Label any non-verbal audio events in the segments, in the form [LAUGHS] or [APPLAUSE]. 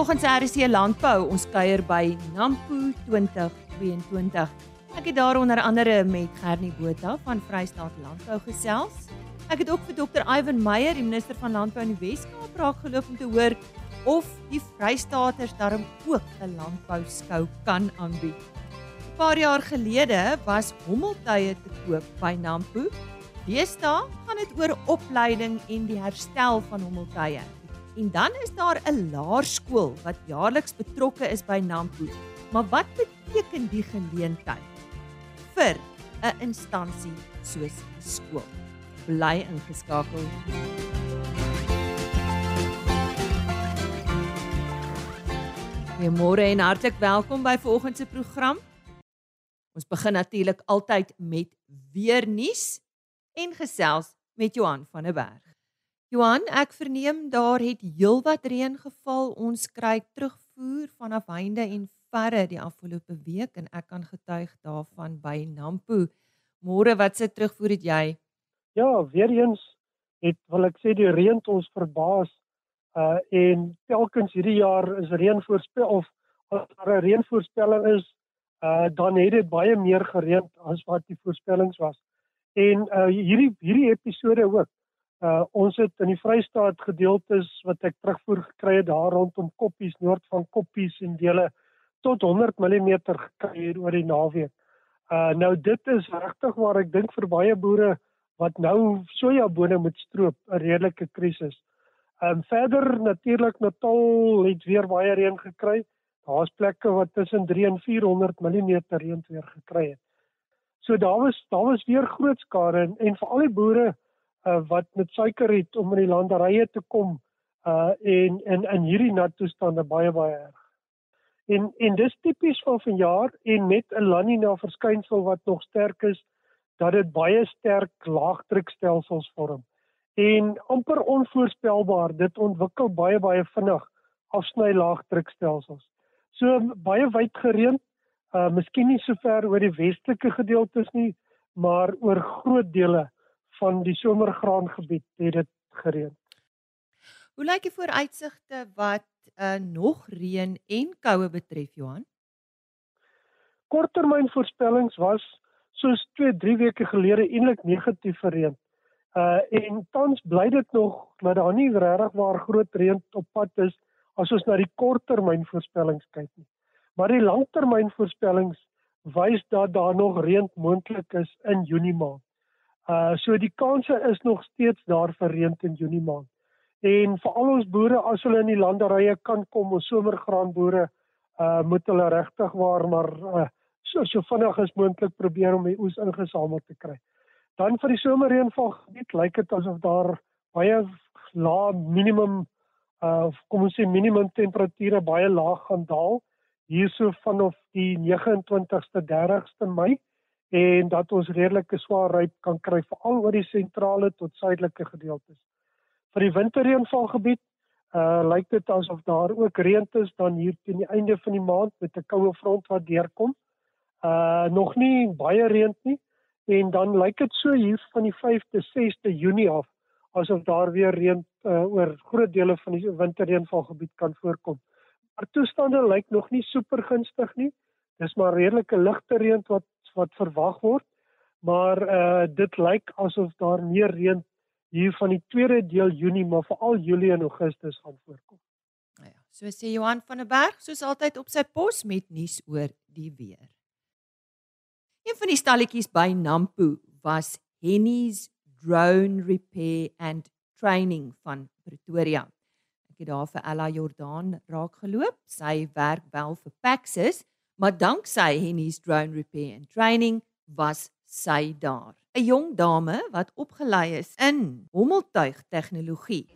volgens RC Landbou, ons kuier by Nampo 2022. Ek het daar onder andere met Gernie Botha van Vrystaat Landbou gesels. Ek het ook vir Dr. Ivan Meyer, die minister van Landbou in die Wes-Kaap, raak geloop om te hoor of die Vrystaaters darm ook 'n landbou skou kan aanbied. 'n Paar jaar gelede was hommeltuie te koop by Nampo. Deesdae gaan dit oor opleiding en die herstel van hommeltuie. En dan is daar 'n laerskool wat jaarliks betrokke is by Nampo. Maar wat beteken die geleentheid vir 'n instansie soos 'n skool? Bly ingeskakel. Goeiemôre en hartlik welkom by vanoggend se program. Ons begin natuurlik altyd met weer nuus en gesels met Johan van der Berg. Johan, ek verneem daar het heelwat reën geval. Ons kry terugvoer vanaf heinde en verre die afgelope week en ek kan getuig daarvan by Nampo. Môre, wat se terugvoer het jy? Ja, weer eens het wil ek sê die reën ons verbaas. Uh en telkens hierdie jaar is reën voorspel of as daar 'n reënvoorspelling is, uh dan het dit baie meer gereën as wat die voorspellings was. En uh hierdie hierdie episode ook Uh ons het in die Vrystaat gedeeltes wat ek terugvoer gekry het daar rondom Koppies noord van Koppies en dele tot 100 mm gekry hier oor die naweek. Uh nou dit is regtig waar ek dink vir baie boere wat nou sojabone moet stroop 'n redelike krisis. Um verder natuurlik Natal het weer baie reën gekry. Daar's plekke wat tussen 3 en 400 mm reën weer gekry het. So daar was daar was weer groot skade en, en vir al die boere uh, wat met suiker het om in die landerye te kom uh en in in hierdie nat toestande baie baie erg. En en dis tipies van vanjaar en met 'n La Nina verskynsel wat nog sterk is dat dit baie sterk laagdrukstelsels vorm. En amper onvoorspelbaar, dit ontwikkel baie baie vinnig afsny laagdrukstelsels. So baie wyd gereën, uh miskien nie so ver oor die westelike gedeeltes nie, maar oor groot dele van die somergraangebied het dit gereën. Hoe lyk die vooruitsigte wat uh, nog reën en koue betref Johan? Korttermynvoorspellings was soos 2-3 weke gelede eintlik negatief vir reën. Uh en tans bly dit nog dat daar nie regtig waar groot reën op pad is as ons na die korttermynvoorspellings kyk nie. Maar die langtermynvoorspellings wys dat daar nog reën moontlik is in Junie maand. Uh so die kanse is nog steeds daar vir reën in Junie maand. En vir al ons boere as hulle in die landerye kan kom, ons somergraanboere, uh moet hulle regtig waar maar uh, so so vinnig as moontlik probeer om die oes ingesamel te kry. Dan vir die somerreënval gebied lyk dit asof daar baie lae minimum uh kom ons sê minimum temperature baie laag gaan daal hierso vanaf die 29ste 30ste Mei en dat ons redelike swaar ryp kan kry veral oor die sentrale tot suidelike gedeeltes. Vir die winterreënvalgebied uh lyk dit asof daar ook reën is dan hier teen die einde van die maand met 'n koue front wat deurkom. Uh nog nie baie reën nie en dan lyk dit so hier van die 5de 6de Junie af asof daar weer reën uh, oor groot dele van die winterreënvalgebied kan voorkom. Maar toestande lyk nog nie super gunstig nie. Dis maar redelike ligte reën wat wat verwag word, maar uh dit lyk asof daar meer reën hier van die tweede deel Junie, maar veral Julie en Augustus gaan voorkom. Nou ja, so sê Johan van der Berg, soos altyd op sy pos met nuus oor die weer. Een van die stalletjies by Nampo was Henny's Drone Repair and Training van Pretoria. Ek het daar vir Ella Jordan raak geloop. Sy werk wel vir Paxis, maar danksy Henny's drone repair and training was sy daar. 'n Jong dame wat opgelei is in hommeltuig tegnologie.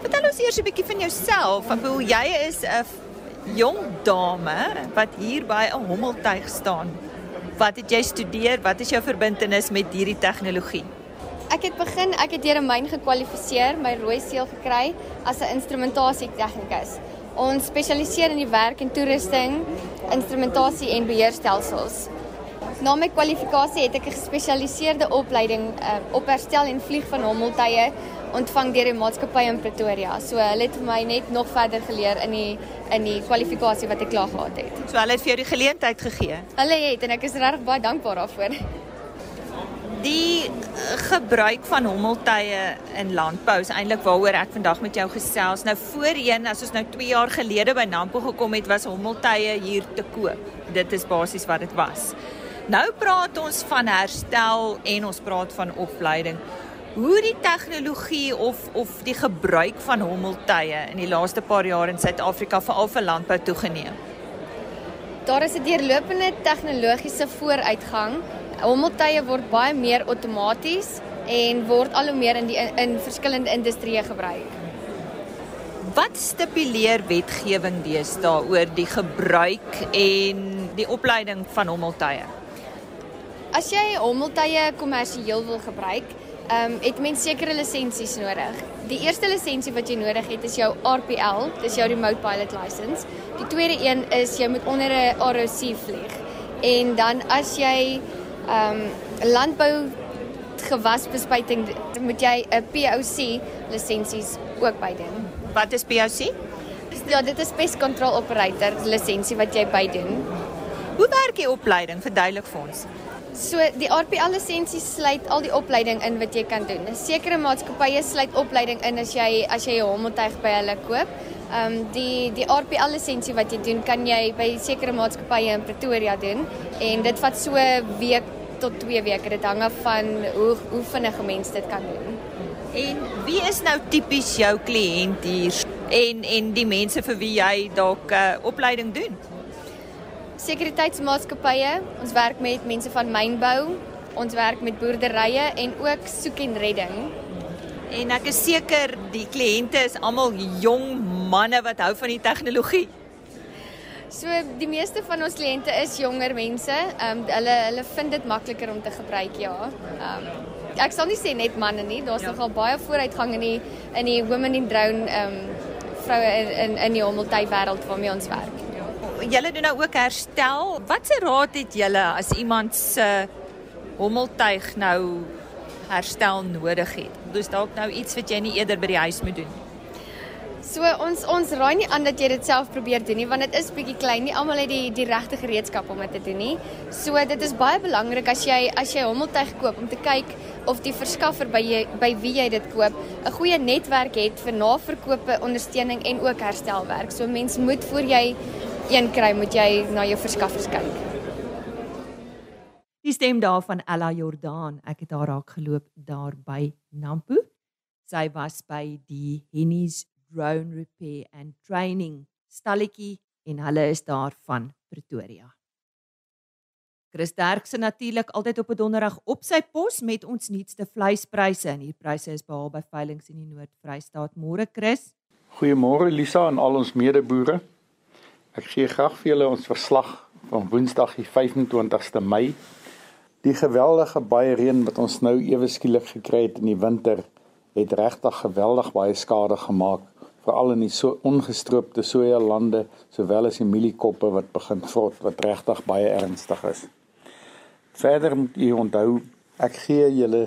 Vertel ons eers 'n bietjie van jouself. Ek bedoel jy is 'n jong dame wat hier by 'n hommeltuig staan. Wat het jy studeer? Wat is jou verbintenis met hierdie tegnologie? Ek het begin, ek het deur 'n myn gekwalifiseer, my rooi seël gekry as 'n instrumentasie tegnikus. Ons spesialiseer in die werk en toerusting, instrumentasie en beheerstelsels. Na my kwalifikasie het ek 'n gespesialiseerde opleiding uh, op herstel en vlieg van hommeltuie ontvang deur die maatskappy in Pretoria. So hulle het vir my net nog verder geleer in die in die kwalifikasie wat ek klaar gehad het. So hulle het vir jou die geleentheid gegee. Hulle het en ek is regtig baie dankbaar daarvoor. Die eh, gebruik van hommeltuie in landbou is eintlik waaroor ek vandag met jou gesels. Nou voorheen, as ons nou 2 jaar gelede by Nampo gekom het, was hommeltuie hier te koop. Dit is basies wat dit was. Nou praat ons van herstel en ons praat van opleiding. Hoe die tegnologie of of die gebruik van hommeltuie in die laaste paar jaar in Suid-Afrika veral vir landbou toegeneem. Daar is 'n deurlopende tegnologiese vooruitgang. Hommeltuie word baie meer outomaties en word al hoe meer in die in, in verskillende industrieë gebruik. Wat stipuleer wetgewing deesdae oor die gebruik en die opleiding van hommeltuie? As jy hommeltuie kommersieel wil gebruik, ehm um, het mens sekere lisensies nodig. Die eerste lisensie wat jy nodig het is jou RPL, dis jou remote pilot license. Die tweede een is jy moet onder 'n ROC vlieg. En dan as jy ehm um, landbou gewasbespuiting moet jy 'n POC lisensies ook bydoen. Wat is POC? Ja, dit is pest control operator lisensie wat jy bydoen. Hoe werk die opleiding? Verduidelik vir ons. So die RPL lisensie sluit al die opleiding in wat jy kan doen. Sekere maatskappye sluit opleiding in as jy as jy 'n hommeltuig by hulle koop. Ehm um, die die RPL lisensie wat jy doen, kan jy by sekere maatskappye in Pretoria doen en dit vat so week tot 2 weke. Dit hang af van hoe hoe vinnig 'n mens dit kan doen. En wie is nou tipies jou kliënt hier en en die mense vir wie jy dalk 'n uh, opleiding doen? sekuriteitsmaatskappye. Ons werk met mense van mynbou, ons werk met boerderye en ook soek en redding. En ek is seker die kliënte is almal jong manne wat hou van die tegnologie. So die meeste van ons kliënte is jonger mense. Ehm um, hulle hulle vind dit makliker om te gebruik, ja. Ehm um, ek sal nie sê net manne nie, daar's ja. nogal baie vooruitgang in die in die women in drone ehm um, vroue in in in die hommeltuig wêreld waarmee ons werk julle doen nou ook herstel. Watse raad het julle as iemand se hommeltuig nou herstel nodig het? Dis dalk nou iets wat jy nie eerder by die huis moet doen. So ons ons raai nie aan dat jy dit self probeer doen nie want dit is bietjie klein. Nie almal het die die regte gereedskap om dit te doen nie. So dit is baie belangrik as jy as jy hommeltuig koop om te kyk of die verskaffer by jy by wie jy dit koop 'n goeie netwerk het vir naverkope, ondersteuning en ook herstelwerk. So mens moet voor jy een kry, moet jy na jou verskaffers kyk. Die stem daarvan Ella Jordan. Ek het haar raak geloop daar by Nampo. Sy was by die Hennies Drone Repair and Training stalletjie en hulle is daar van Pretoria. Chris Derkse natuurlik altyd op 'n donderdag op sy pos met ons nuutste vleispryse en hier pryse is behaal by veilinge in die Noord-Vrystaat. Môre Chris. Goeiemôre Lisa en al ons medeboere. Ek gee graag vir julle ons verslag van Woensdag die 25ste Mei. Die geweldige baie reën wat ons nou ewe skielik gekry het in die winter het regtig geweldig baie skade gemaak veral in die so ongestroopte soja lande sowel as die mieliekoppe wat begin vrot wat regtig baie ernstig is. Verder moet u onthou ek gee julle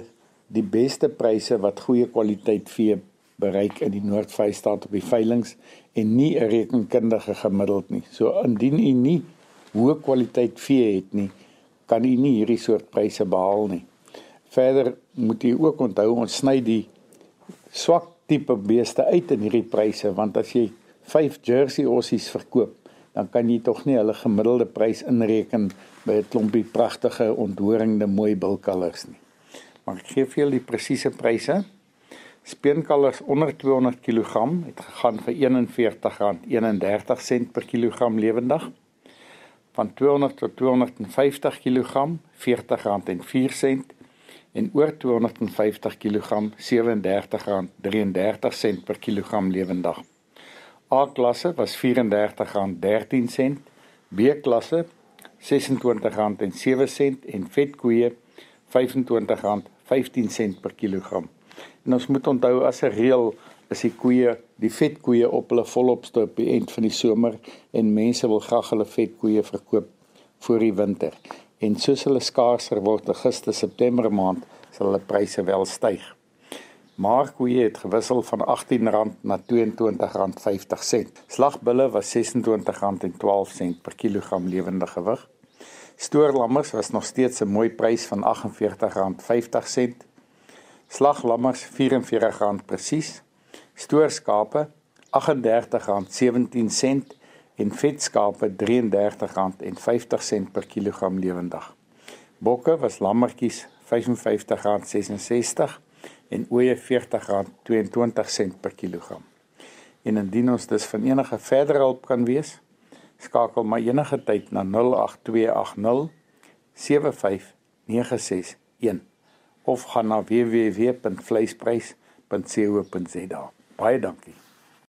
die beste pryse wat goeie kwaliteit vee bereik in die Noord-Vrystaat op die veilinge en nie 'n rekenkundige gemiddeld nie. So indien u nie hoë kwaliteit vee het nie, kan u nie hierdie soort pryse behaal nie. Verder moet u ook onthou ons sny die swak tipe beeste uit in hierdie pryse want as jy 5 Jersey ossies verkoop, dan kan jy tog nie hulle gemiddelde prys inreken by 'n klompie pragtige onthoringde mooi bilkalvers nie. Maar ek gee vir julle die presiese pryse. Speenkalvers onder 200 kg het gegaan vir R41.31 per kilogram lewendig. Van 200 tot 250 kg R40.04 en oor 250 kg R37.33 per kilogram lewendig. A-klasse was R34.13, B-klasse R26.07 en vetkoeie R25.15 per kilogram. En ons moet onthou as 'n reël is die koeie, die vetkoeie op hulle volop stoop by eind van die somer en mense wil graag hulle vetkoeie verkoop voor die winter. En soos hulle skaarser word Augustus September maand sal hulle pryse wel styg. Markkoeie het gewissel van R18 na R22.50. Slagbulle was R26.12 per kilogram lewende gewig. Stoorlammers was nog steeds 'n mooi prys van R48.50. Slaglammers R44 presies. Stoorskape R38.17 en vetskape R33.50 per kilogram lewendig. Bokke was lammertjies R55.66 en ooe R40.22 per kilogram. En indien ons dus van enige verdere hulp kan wees, skakel maar enige tyd na 08280 75961 of gaan na www.vleisprys.co.za. Baie dankie.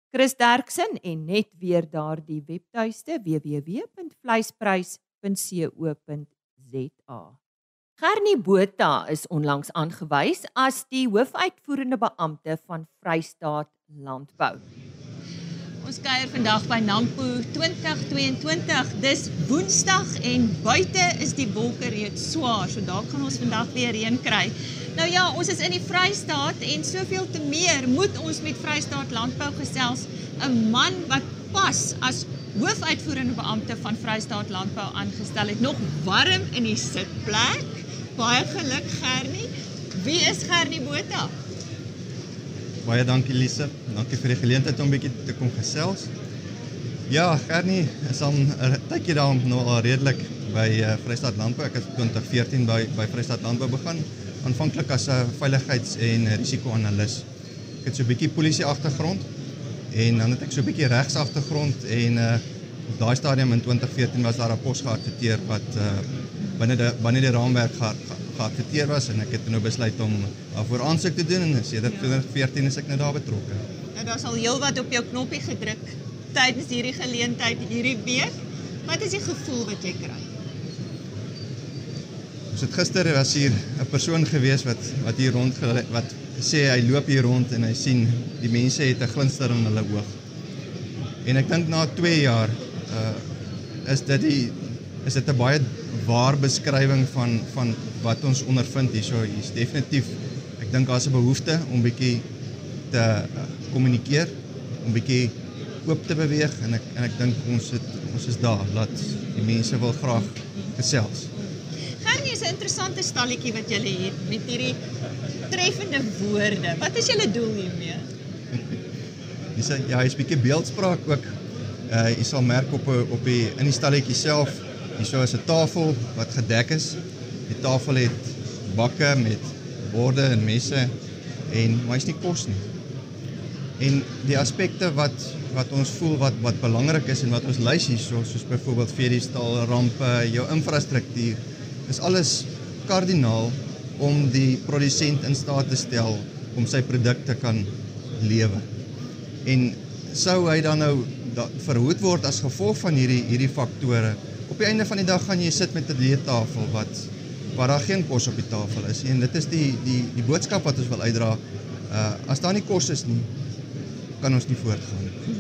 Chris Derksen en net weer daardie webtuiste www.vleisprys.co.za. Gernie Botha is onlangs aangewys as die hoofuitvoerende beampte van Vrystaat Landbou. Ons kuier vandag by Nampo 2022. Dis Woensdag en buite is die wolke reeds swaar, so dalk gaan ons vandag weer reën kry. Nou ja, ons is in die Vrystaat en soveel te meer moet ons met Vrystaat Landbou gesels, 'n man wat pas as hoofuitvoerende beampte van Vrystaat Landbou aangestel het, nog warm in die sitplek. Baie geluk Gernie. Wie is Gernie Botha? Baie dankie Lise. Dankie vir die geleentheid om 'n bietjie te kom gesels. Ja, Gernie is al 'n tydjie daar nou al redelik by uh, Vrystaat Landbou. Ek het 2014 by by Vrystaat Landbou begin, aanvanklik as 'n veiligheids- en risiko-analis. Ek het so 'n bietjie polisie agtergrond en dan het ek so 'n bietjie regs agtergrond en uh op daai stadium in 2014 was daar 'n pos geadverteer wat uh binne die binne die raamwerk gehad geaffekteer was en ek het nou besluit om daarvoor aansoek te doen en sedert 2014 is ek nou daar betrokke. Nou daar's al heelwat op jou knoppie gedruk tydens hierdie geleentheid hierdie week. Wat is die gevoel wat jy kry? Ons het gister was hier 'n persoon gewees wat wat hier rond wat sê hy loop hier rond en hy sien die mense het 'n glinster in hulle oog. En ek dink na 2 jaar uh is dit die is dit 'n baie waar beskrywing van van wat ons ondervind hierso. Hier's definitief ek dink daar's 'n behoefte om bietjie te uh, kommunikeer, om bietjie oop te beweeg en ek en ek dink ons het ons is daar dat die mense wil graag gesels. Is 'n interessante stalletjie wat jy het met hierdie treffende woorde. Wat is julle doel hiermee? Dis ja, hy's bietjie beeldspraak ook. Uh jy sal merk op op die in die stalletjie self Hierso is 'n tafel wat gedek is. Die tafel het bakke met borde en messe en is nie kos nie. En die aspekte wat wat ons voel wat wat belangrik is en wat ons lys hierso soos byvoorbeeld vierdiestaal rampe, jou infrastruktuur is alles kardinaal om die produsent in staat te stel om sy produkte kan lewer. En sou hy dan nou verhoed word as gevolg van hierdie hierdie faktore op die einde van die dag gaan jy sit met 'n leetafel wat waar daar geen kos op die tafel is en dit is die die die boodskap wat ons wil uitdra. Uh as daar nie kos is nie, kan ons nie voortgaan nie.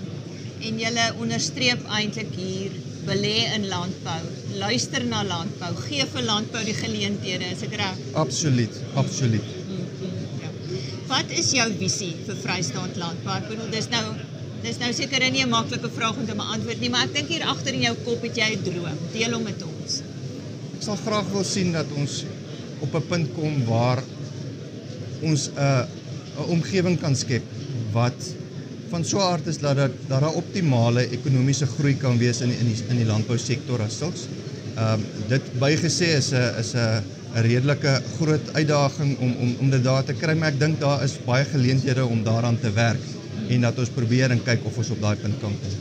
En julle onderstreep eintlik hier belê in landbou. Luister na landbou, gee vir landbou die geleenthede, is ek reg? Absoluut, absoluut. Ja. Wat is jou visie vir Vrystaat landbou? Ek bedoel dis nou Dis nou seker nie 'n maklike vraag om te beantwoord nie, maar ek dink hier agter in jou kop het jy 'n droom. Deel hom met ons. Ek sal graag wil sien dat ons op 'n punt kom waar ons 'n uh, 'n omgewing kan skep wat van so 'n aard is dat dit daar 'n optimale ekonomiese groei kan wees in in die in die landbousektor as sulks. Ehm um, dit bygesê is 'n is 'n 'n redelike groot uitdaging om om om dit daar te kry, maar ek dink daar is baie geleenthede om daaraan te werk en dat ons probeer en kyk of ons op daai punt kan kom.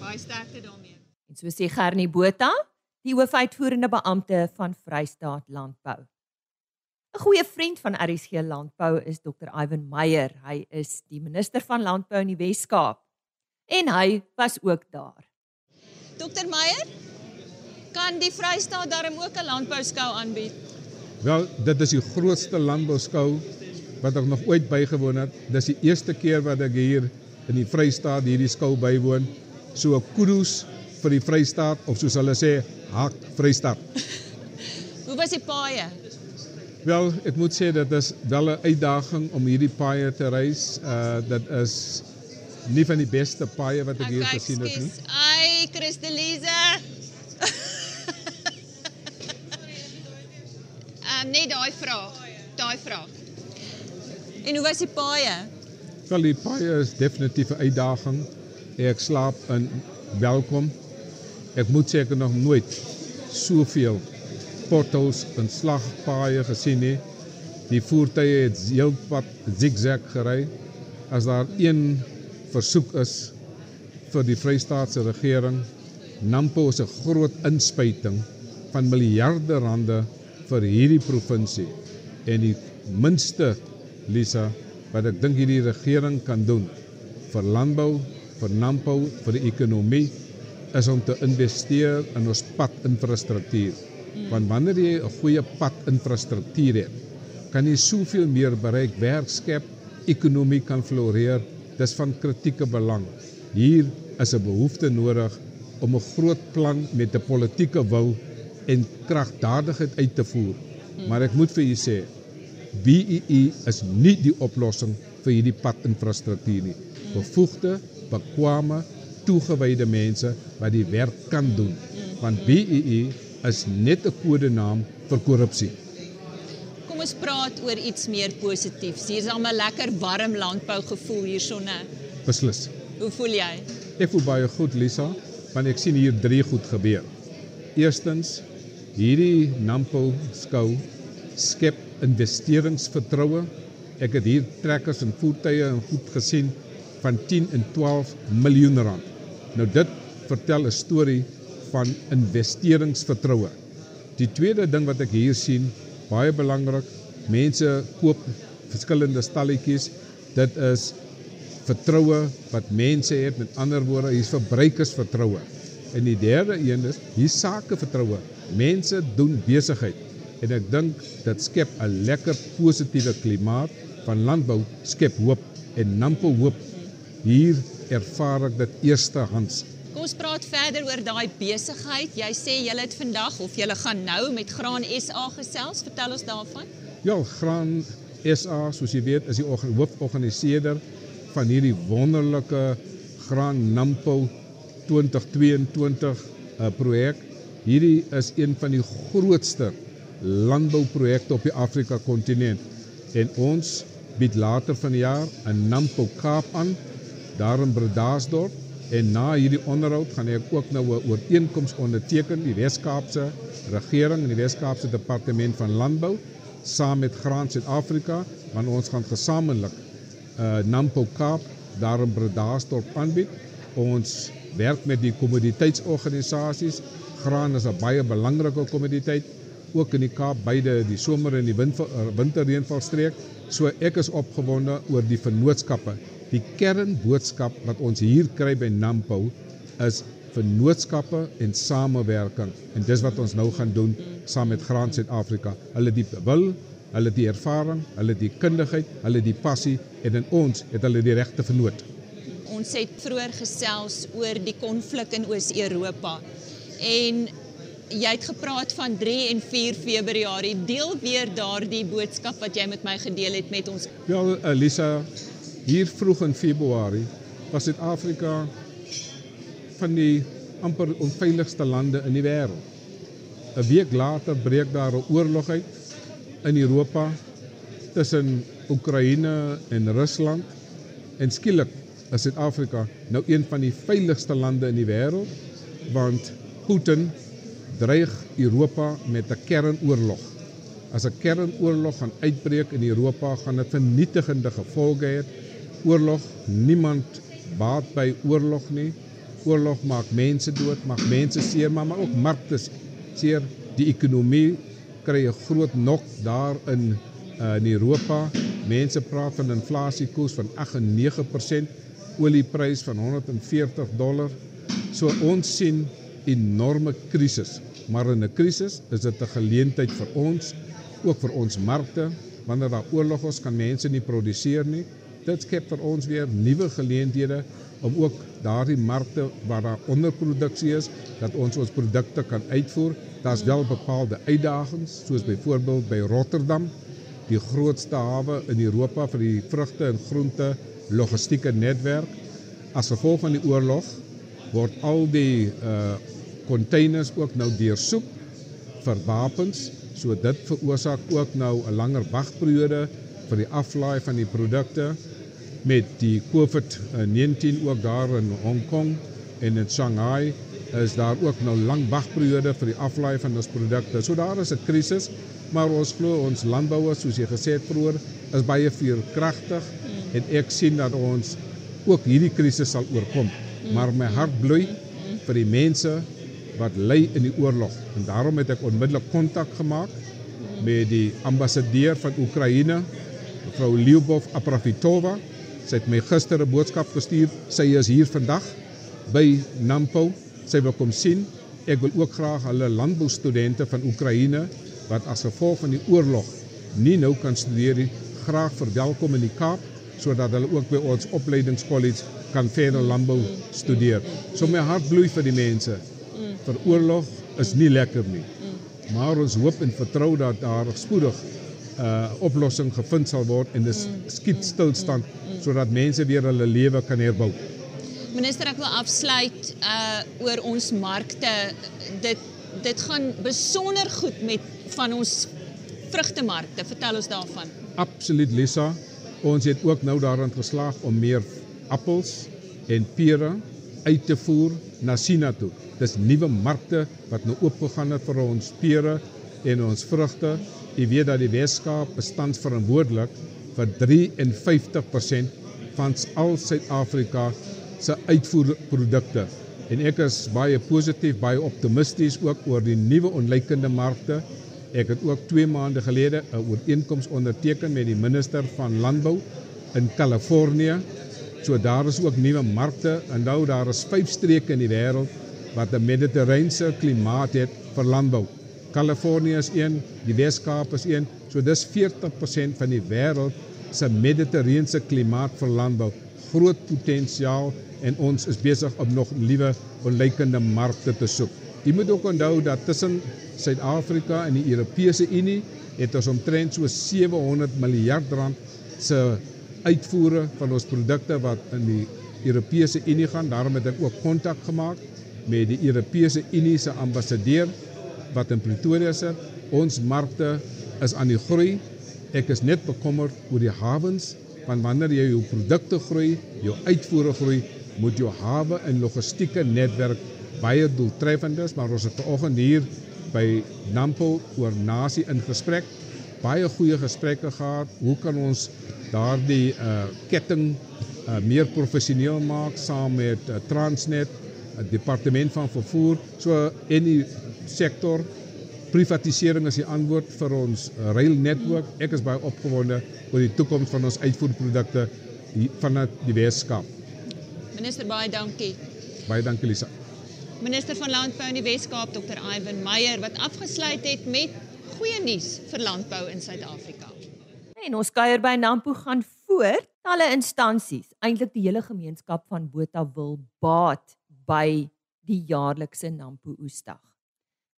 Baie sterkte daarmee. En so sê Gernie Botha, die hoofuitvoerende beampte van Vrystaat Landbou. 'n Goeie vriend van RSG Landbou is Dr. Ivan Meyer. Hy is die minister van Landbou in die Wes-Kaap. En hy was ook daar. Dr. Meyer, kan die Vrystaat darm ook 'n landbouskou aanbied? Wel, dit is die grootste landbouskou wat ek nog ooit bygewoon het. Dis die eerste keer wat ek hier in die Vrystaat hierdie skou bywoon. So kudos vir die Vrystaat of soos hulle sê, hak Vrystaat. [LAUGHS] Hoe was die paaie? Wel, ek moet sê dit is wel 'n uitdaging om hierdie paaie te reis. Uh dit is nie van die beste paaie wat ek hier gesien het nie. Ai, Christelise. Net daai vraag. Daai vraag. En hoe was die paaie? Wel, die paaie is definitief 'n uitdaging. Ek slaap in welkom. Ek moet sê ek het nog nooit soveel potholes en slagpaaie gesien nie. Die voertuie het heelpad zigzag gery. As daar een versoek is vir die Vrystaatse regering, Nampo 'n groot inspuiting van miljarde rande vir hierdie provinsie en die minste Lisa wat ek dink hierdie regering kan doen vir landbou, vir Nampo, vir die ekonomie is om te investeer in ons padinfrastruktuur. Want wanneer jy 'n goeie padinfrastruktuur het, kan jy soveel meer bereik, werk skep, ekonomie kan floreer. Dis van kritieke belang. Hier is 'n behoefte nodig om 'n groot plan met 'n politieke wil en kragdadigheid uit te voer. Maar ek moet vir u sê, BEE is nie die oplossing vir hierdie padinfrastruktuur nie. Bevoegde, bekwame, toegewyde mense wat die werk kan doen. Want BEE is net 'n kodenaam vir korrupsie. Kom ons praat oor iets meer positiefs. Hier is al 'n lekker warm landbou gevoel hiersonne. Beslis. Hoe voel jy? Ek voel baie goed, Lisa, want ek sien hier drie goed gebeur. Eerstens, hierdie Nampo skou skep investeringsvertroue. Ek het hier trekkers en voertuie en goed gesien van 10 en 12 miljoen rand. Nou dit vertel 'n storie van investeringsvertroue. Die tweede ding wat ek hier sien, baie belangrik, mense koop verskillende stalletjies. Dit is vertroue wat mense het met ander woorde, hier's verbruikersvertroue. En die derde een is hier sakevertroue. Mense doen besigheid en ek dink dit skep 'n lekker positiewe klimaat van landbou skep hoop en Nampo hoop. Hier ervaar ek dit eerstehands. Kom ons praat verder oor daai besigheid. Jy sê jy het vandag of jy gaan nou met Graan SA gesels. Vertel ons daarvan. Ja, Graan SA, soos jy weet, is die hooforganiseerder van hierdie wonderlike Graan Nampo 2022 uh, projek. Hierdie is een van die grootste landbouprojekte op die Afrika kontinent en ons bied later vanjaar 'n Nampo Kaap aan daar in Bredasdorp en na hierdie onderhoud gaan ek ook nou 'n ooreenkoms onderteken die Wes-Kaapse regering en die Wes-Kaapse departement van landbou saam met Graan Suid-Afrika want ons gaan gesamentlik uh, Nampo Kaap daar in Bredasdorp aanbied. Ons werk met die kommoditeitsorganisasies. Graan is 'n baie belangrike kommoditeit ook in die Kaap beide die somer en die winterreënvalstreek. So ek is opgewonde oor die vennootskappe. Die kernboodskap wat ons hier kry by Nampo is vennootskappe en samewerking en dis wat ons nou gaan doen saam met Graan Suid-Afrika. Hulle die wil, hulle die ervaring, hulle die kundigheid, hulle die passie en in ons het hulle die regte vernoot. Ons het vroeër gesels oor die konflik in Oos-Europa en jy het gepraat van 3 en 4 Februarie. Deel weer daardie boodskap wat jy met my gedeel het met ons. Ja, Elisa, hier vroeg in Februarie was Suid-Afrika van die amper onveiligste lande in die wêreld. 'n Week later breek daar 'n oorlog uit in Europa tussen Oekraïne en Rusland en skielik is Suid-Afrika nou een van die veiligste lande in die wêreld want Putin dreig Europa met 'n kernoorlog. As 'n kernoorlog gaan uitbreek in Europa, gaan dit vernietigende gevolge hê. Oorlog, niemand baat by oorlog nie. Oorlog maak mense dood, maak mense seer, maar, maar ook markte seer. Die ekonomie kry 'n groot nok daar in uh, in Europa. Mense praat van inflasiekoers van 8 en 9%, olieprys van 140 dollar. So ons sien enorme krisis Maar in 'n krisis is dit 'n geleentheid vir ons, ook vir ons markte. Wanneer daar oorlog is, kan mense nie produseer nie. Dit skep vir ons weer nuwe geleenthede om ook daardie markte waar daar onderproduksie is, dat ons ons produkte kan uitvoer. Daar's wel bepaalde uitdagings, soos byvoorbeeld by Rotterdam die grootste hawe in Europa vir die vrugte en groente logistieke netwerk. As gevolg van die oorlog word al die uh containers ook nou deursoek vir wapens, so dit veroorsaak ook nou 'n langer wagperiode vir die aflaai van die produkte met die COVID-19 ook daar in Hong Kong en in Shanghai is daar ook nou lang wagperiode vir die aflaai van ons produkte. So daar is 'n krisis, maar ons glo ons landbouers soos jy gesê het vroeër is baie veerkragtig en ek sien dat ons ook hierdie krisis sal oorkom. Maar my hart bloei vir die mense wat ly in die oorlog en daarom het ek onmiddellik kontak gemaak met die ambassadeur van Oekraïne, mevrou Lyubov Aprafitova. Sy het my gister 'n boodskap gestuur. Sy is hier vandag by Nampo. Sy wil kom sien. Ek wil ook graag hulle landboustudente van Oekraïne wat as gevolg van die oorlog nie nou kan studeer nie, graag verwelkom in die Kaap sodat hulle ook by ons opleidingskollege kan verder landbou studeer. So my hart bloei vir die mense. Vir oorlog is nie lekker nie. Maar ons hoop en vertrou dat daar spoedig 'n uh, oplossing gevind sal word en dis skiet stilstand sodat mense weer hulle lewe kan herbou. Minister, ek wil afsluit uh oor ons markte. Dit dit gaan besonder goed met van ons vrugtemarkte. Vertel ons daarvan. Absoluut Lisa. Ons het ook nou daarin geslaag om meer appels en pere uit te voer na China toe. Dis nuwe markte wat nou oopgegaan het vir ons pere en ons vrugte. Jy weet dat die Weskaap bestand verantwoordelik vir 53% van al Suid-Afrika se uitvoerprodukte. En ek is baie positief, baie optimisties ook oor die nuwe onlykende markte. Ek het ook 2 maande gelede 'n ooreenkoms onderteken met die minister van Landbou in Kalifornië. So daar is ook nuwe markte en nou daar is 5 streke in die wêreld wat 'n mediterrane klimaat het vir landbou. Kalifornië is een, die Weskaap is een. So dis 40% van die wêreld se mediterrane klimaat vir landbou. Groot potensiaal en ons is besig om nog nuwe onlykende markte te soek. Jy moet ook onthou dat tussen Suid-Afrika en die Europese Unie het ons omtrent so 700 miljard rand se uitvoere van ons produkte wat in die Europese Unie gaan. Daarom het ek ook kontak gemaak met die Europese Unie se ambassadeur wat in Pretoria sit. Ons markte is aan die groei. Ek is net bekommerd oor die hawens want wanneer jy jou produkte groei, jou uitvoere groei, moet jou hawe en logistieke netwerk baie doeltreffend is, maar ons het vanoggend hier by Nampo oor nasie in gesprek baie goeie gesprekke gehad. Hoe kan ons daardie uh ketting uh meer professioneel maak saam met uh, Transnet, uh, departement van vervoer, so en die sektor privatisering is die antwoord vir ons uh, rail netwerk. Ek is baie opgewonde oor die toekoms van ons uitvoerprodukte vanuit die Weskaap. Minister baie dankie. Baie dankie Lisa. Minister van Landbou in die Weskaap Dr. Ivan Meyer wat afgesluit het met goeie nuus vir landbou in Suid-Afrika. En ons kuier by Nampo gaan voort. Talle instansies, eintlik die hele gemeenskap van Botha wil baat by die jaarlikse Nampo Oesdag.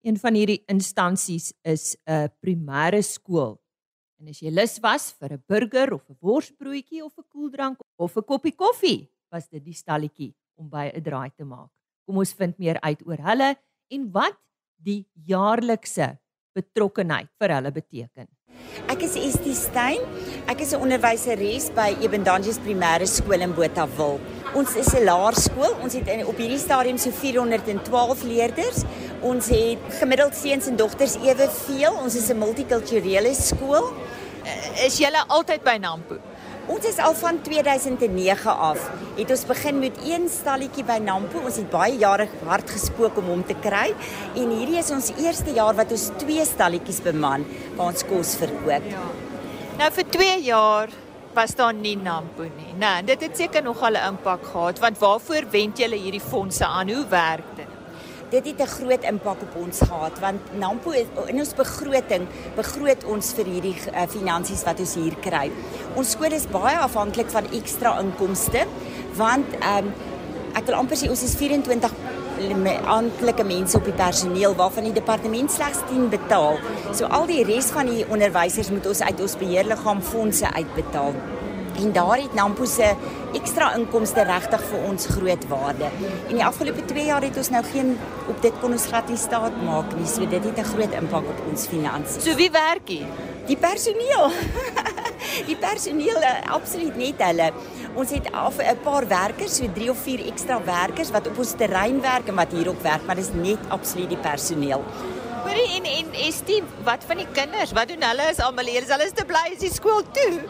Een van hierdie instansies is 'n primêre skool. En as jy lus was vir 'n burger of 'n worsbroodjie of 'n koeldrank of 'n koppie koffie, was dit die stalletjie om by 'n draai te maak. Kom ons vind meer uit oor hulle en wat die jaarlikse betrokkenheid vir hulle beteken. Ek is Estie Stein. Ek is 'n onderwyseres by Ebendanges Primêre Skool in Botawil. Ons is 'n laerskool. Ons het in, op hierdie stadium so 412 leerders. Ons het gemiddeld seuns en dogters eweveel. Ons is 'n multikulturele skool. Is jy altyd by Nampo? Ons is al van 2009 af. Het ons begin met een stalletjie by Nampo. Ons het baie jare hard gespook om hom te kry en hierdie is ons eerste jaar wat ons twee stalletjies beman waar ons kos verkoop. Ja. Nou vir 2 jaar was daar nie Nampo nie. Nou, dit het seker nogal 'n impak gehad want waarvoor wend julle hierdie fondse aan? Hoe werk dit? Dit het 'n groot impak op ons gehad want Nampo in ons begroting begroot ons vir hierdie uh, finansies wat ons hier kry. Ons skool is baie afhanklik van ekstra inkomste want um, ek wil amper sê ons is 24 amptelike mense op die personeel waarvan die departement slegs 10 betaal. So al die res van die onderwysers moet ons uit ons beheerliggaam fondse uitbetaal. En daar het Nampo se ekstra inkomste regtig vir ons groot waarde. En die afgelope 2 jaar het ons nou geen op dit kon ons glad nie staat maak nie. So dit het 'n groot impak op ons finansies. So wie werk hier? Die personeel. [LAUGHS] die personeel eh, absoluut net hulle. Ons het af 'n paar werkers, so 3 of 4 ekstra werkers wat op ons terrein werk en wat hier op werk, maar dis net absoluut die personeel. Hoorie en en Estie, wat van die kinders? Wat doen hulle? Is almal hier? Is hulle te bly is die skool toe?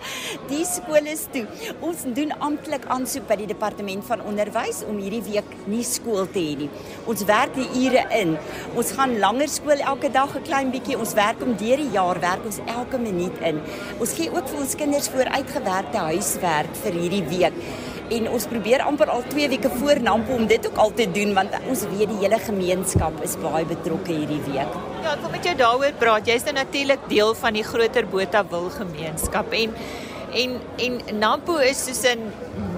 Die skool is toe. Ons doen amptelik aansoek by die departement van onderwys om hierdie week nie skool te hê nie. Ons werk die ure in. Ons gaan langer skool elke dag 'n klein bietjie. Ons werk om deur die jaar werk ons elke minuut in. Ons gee ook vir ons kinders vooruitgewerkte huiswerk vir hierdie week en ons probeer amper al 2 weke voor Nampo om dit ook al te doen want ons weet die hele gemeenskap is baie betrokke hierdie week. Ja, ek wil met jou daaroor praat. Jy's nou natuurlik deel van die groter Botawil gemeenskap en en en Nampo is soos in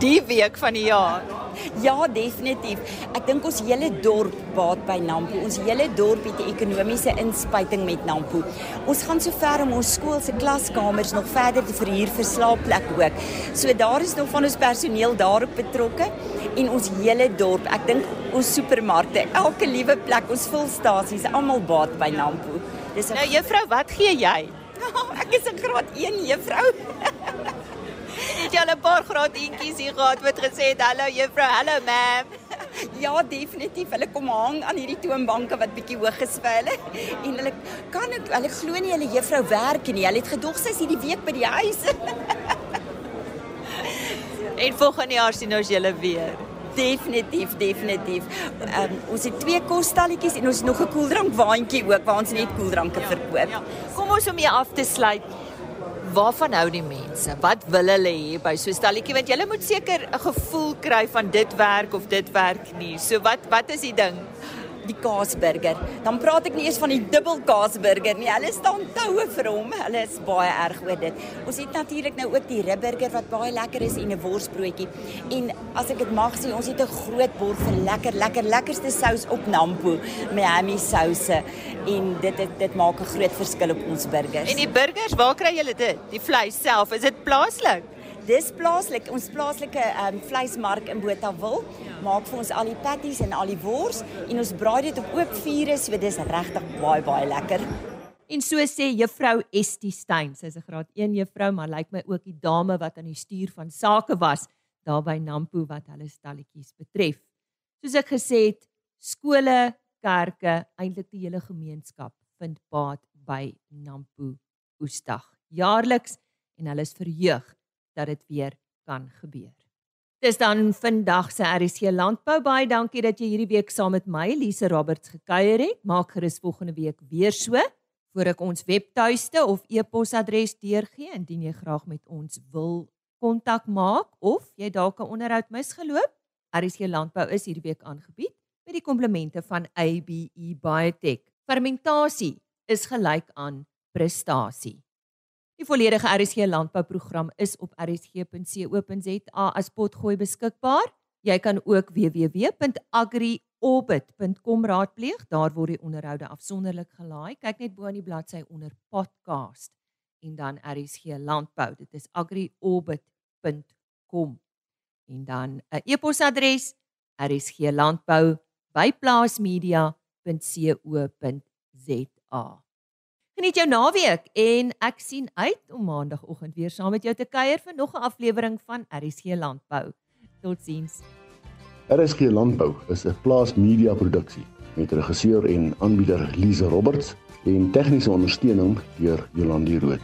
die week van die jaar. Ja, definitief. Ek dink ons hele dorp baat by Nampo. Ons hele dorp het 'n ekonomiese inspuiting met Nampo. Ons gaan so ver om ons skool se klaskamers nog verder te verhuur vir slaapplekke ook. So daar is nog van ons personeel daarop betrokke en ons hele dorp. Ek dink ons supermarkte, elke liewe plek, ons vulstasies, almal baat by Nampo. Dis Nou juffrou, wat gee jy? [LAUGHS] ek is 'n graad 1 juffrou. Het jy al 'n paar graad eentjies hier gehad wat gesê het hallo juffrou, hallo ma'am? [LAUGHS] Ja, definitief. Hulle kom hang aan hierdie toonbanke wat bietjie hoog is vir hulle en hulle kan ook hulle glo nie hulle juffrou werk nie. Hulle het gedog sy's hierdie week by die huis. [LAUGHS] en volgende jaar sien ons julle weer. Definitief, definitief. Um, ons het twee kosstalletjies en ons het nog 'n koeldrankwaandjie ook waar ons net koeldranke ja, verkoop. Ja. Kom ons om hier af te sluit waarvan hou die mense? Wat wil hulle hê by so 'n stalletjie want jy moet seker 'n gevoel kry van dit werk of dit werk nie. So wat wat is die ding? Die kaasburger. Dan praat ek nie eens van die dubbel kaasburger nie. Hulle staan toue vir hom. Hulle is baie erg oor dit. Ons het natuurlik nou ook die ribburger wat baie lekker is en 'n worsbroodjie. En as ek dit mag sê, ons het 'n groot bord vir lekker lekker lekkerste sous op Nampo, Miami souse en dit dit dit maak 'n groot verskil op ons burgers. En die burgers, waar kry julle dit? Die vleis self, is dit plaaslik? Dis plaaslik, ons plaaslike um, vleismark in Botawil maak vir ons al die patties en al die wors en ons braai dit op oop vure, so dis regtig baie baie lekker. En so sê juffrou Estie Steyn, sy's 'n graad 1 juffrou, maar lyk my ook die dame wat aan die stuur van sake was daar by Nampo wat hulle stalletjies betref. Soos ek gesê het, skole, kerke, eintlik die hele gemeenskap vind baat by Nampo Oesdag jaarliks en hulle is verheug dat dit weer kan gebeur. Dis dan vandag se RC Landbou baie dankie dat jy hierdie week saam met my Lise Roberts gekuier het. Maak gerus volgende week weer so voor ek ons webtuiste of e-posadres deurgee indien jy graag met ons wil kontak maak of jy dalk 'n onderhoud misgeloop. RC Landbou is hierdie week aangebied met die komplemente van ABE Biotech. Fermentasie is gelyk aan prestasie. Die volledige RSG landbouprogram is op rsg.co.za as potgooi beskikbaar. Jy kan ook www.agriorbit.com raadpleeg. Daar word die onderhoude afsonderlik gelaai. Kyk net bo aan die bladsy onder podcast en dan RSG landbou. Dit is agriorbit.com. En dan 'n e-posadres rsglandbou@plaasmedia.co.za. Geniet jou naweek en ek sien uit om maandagooggend weer saam met jou te kuier vir nog 'n aflewering van RSG Landbou. Totsiens. RSG Landbou is 'n plaas media produksie met regisseur en aanbieder Lize Roberts en tegniese ondersteuning deur Jolande Rooi.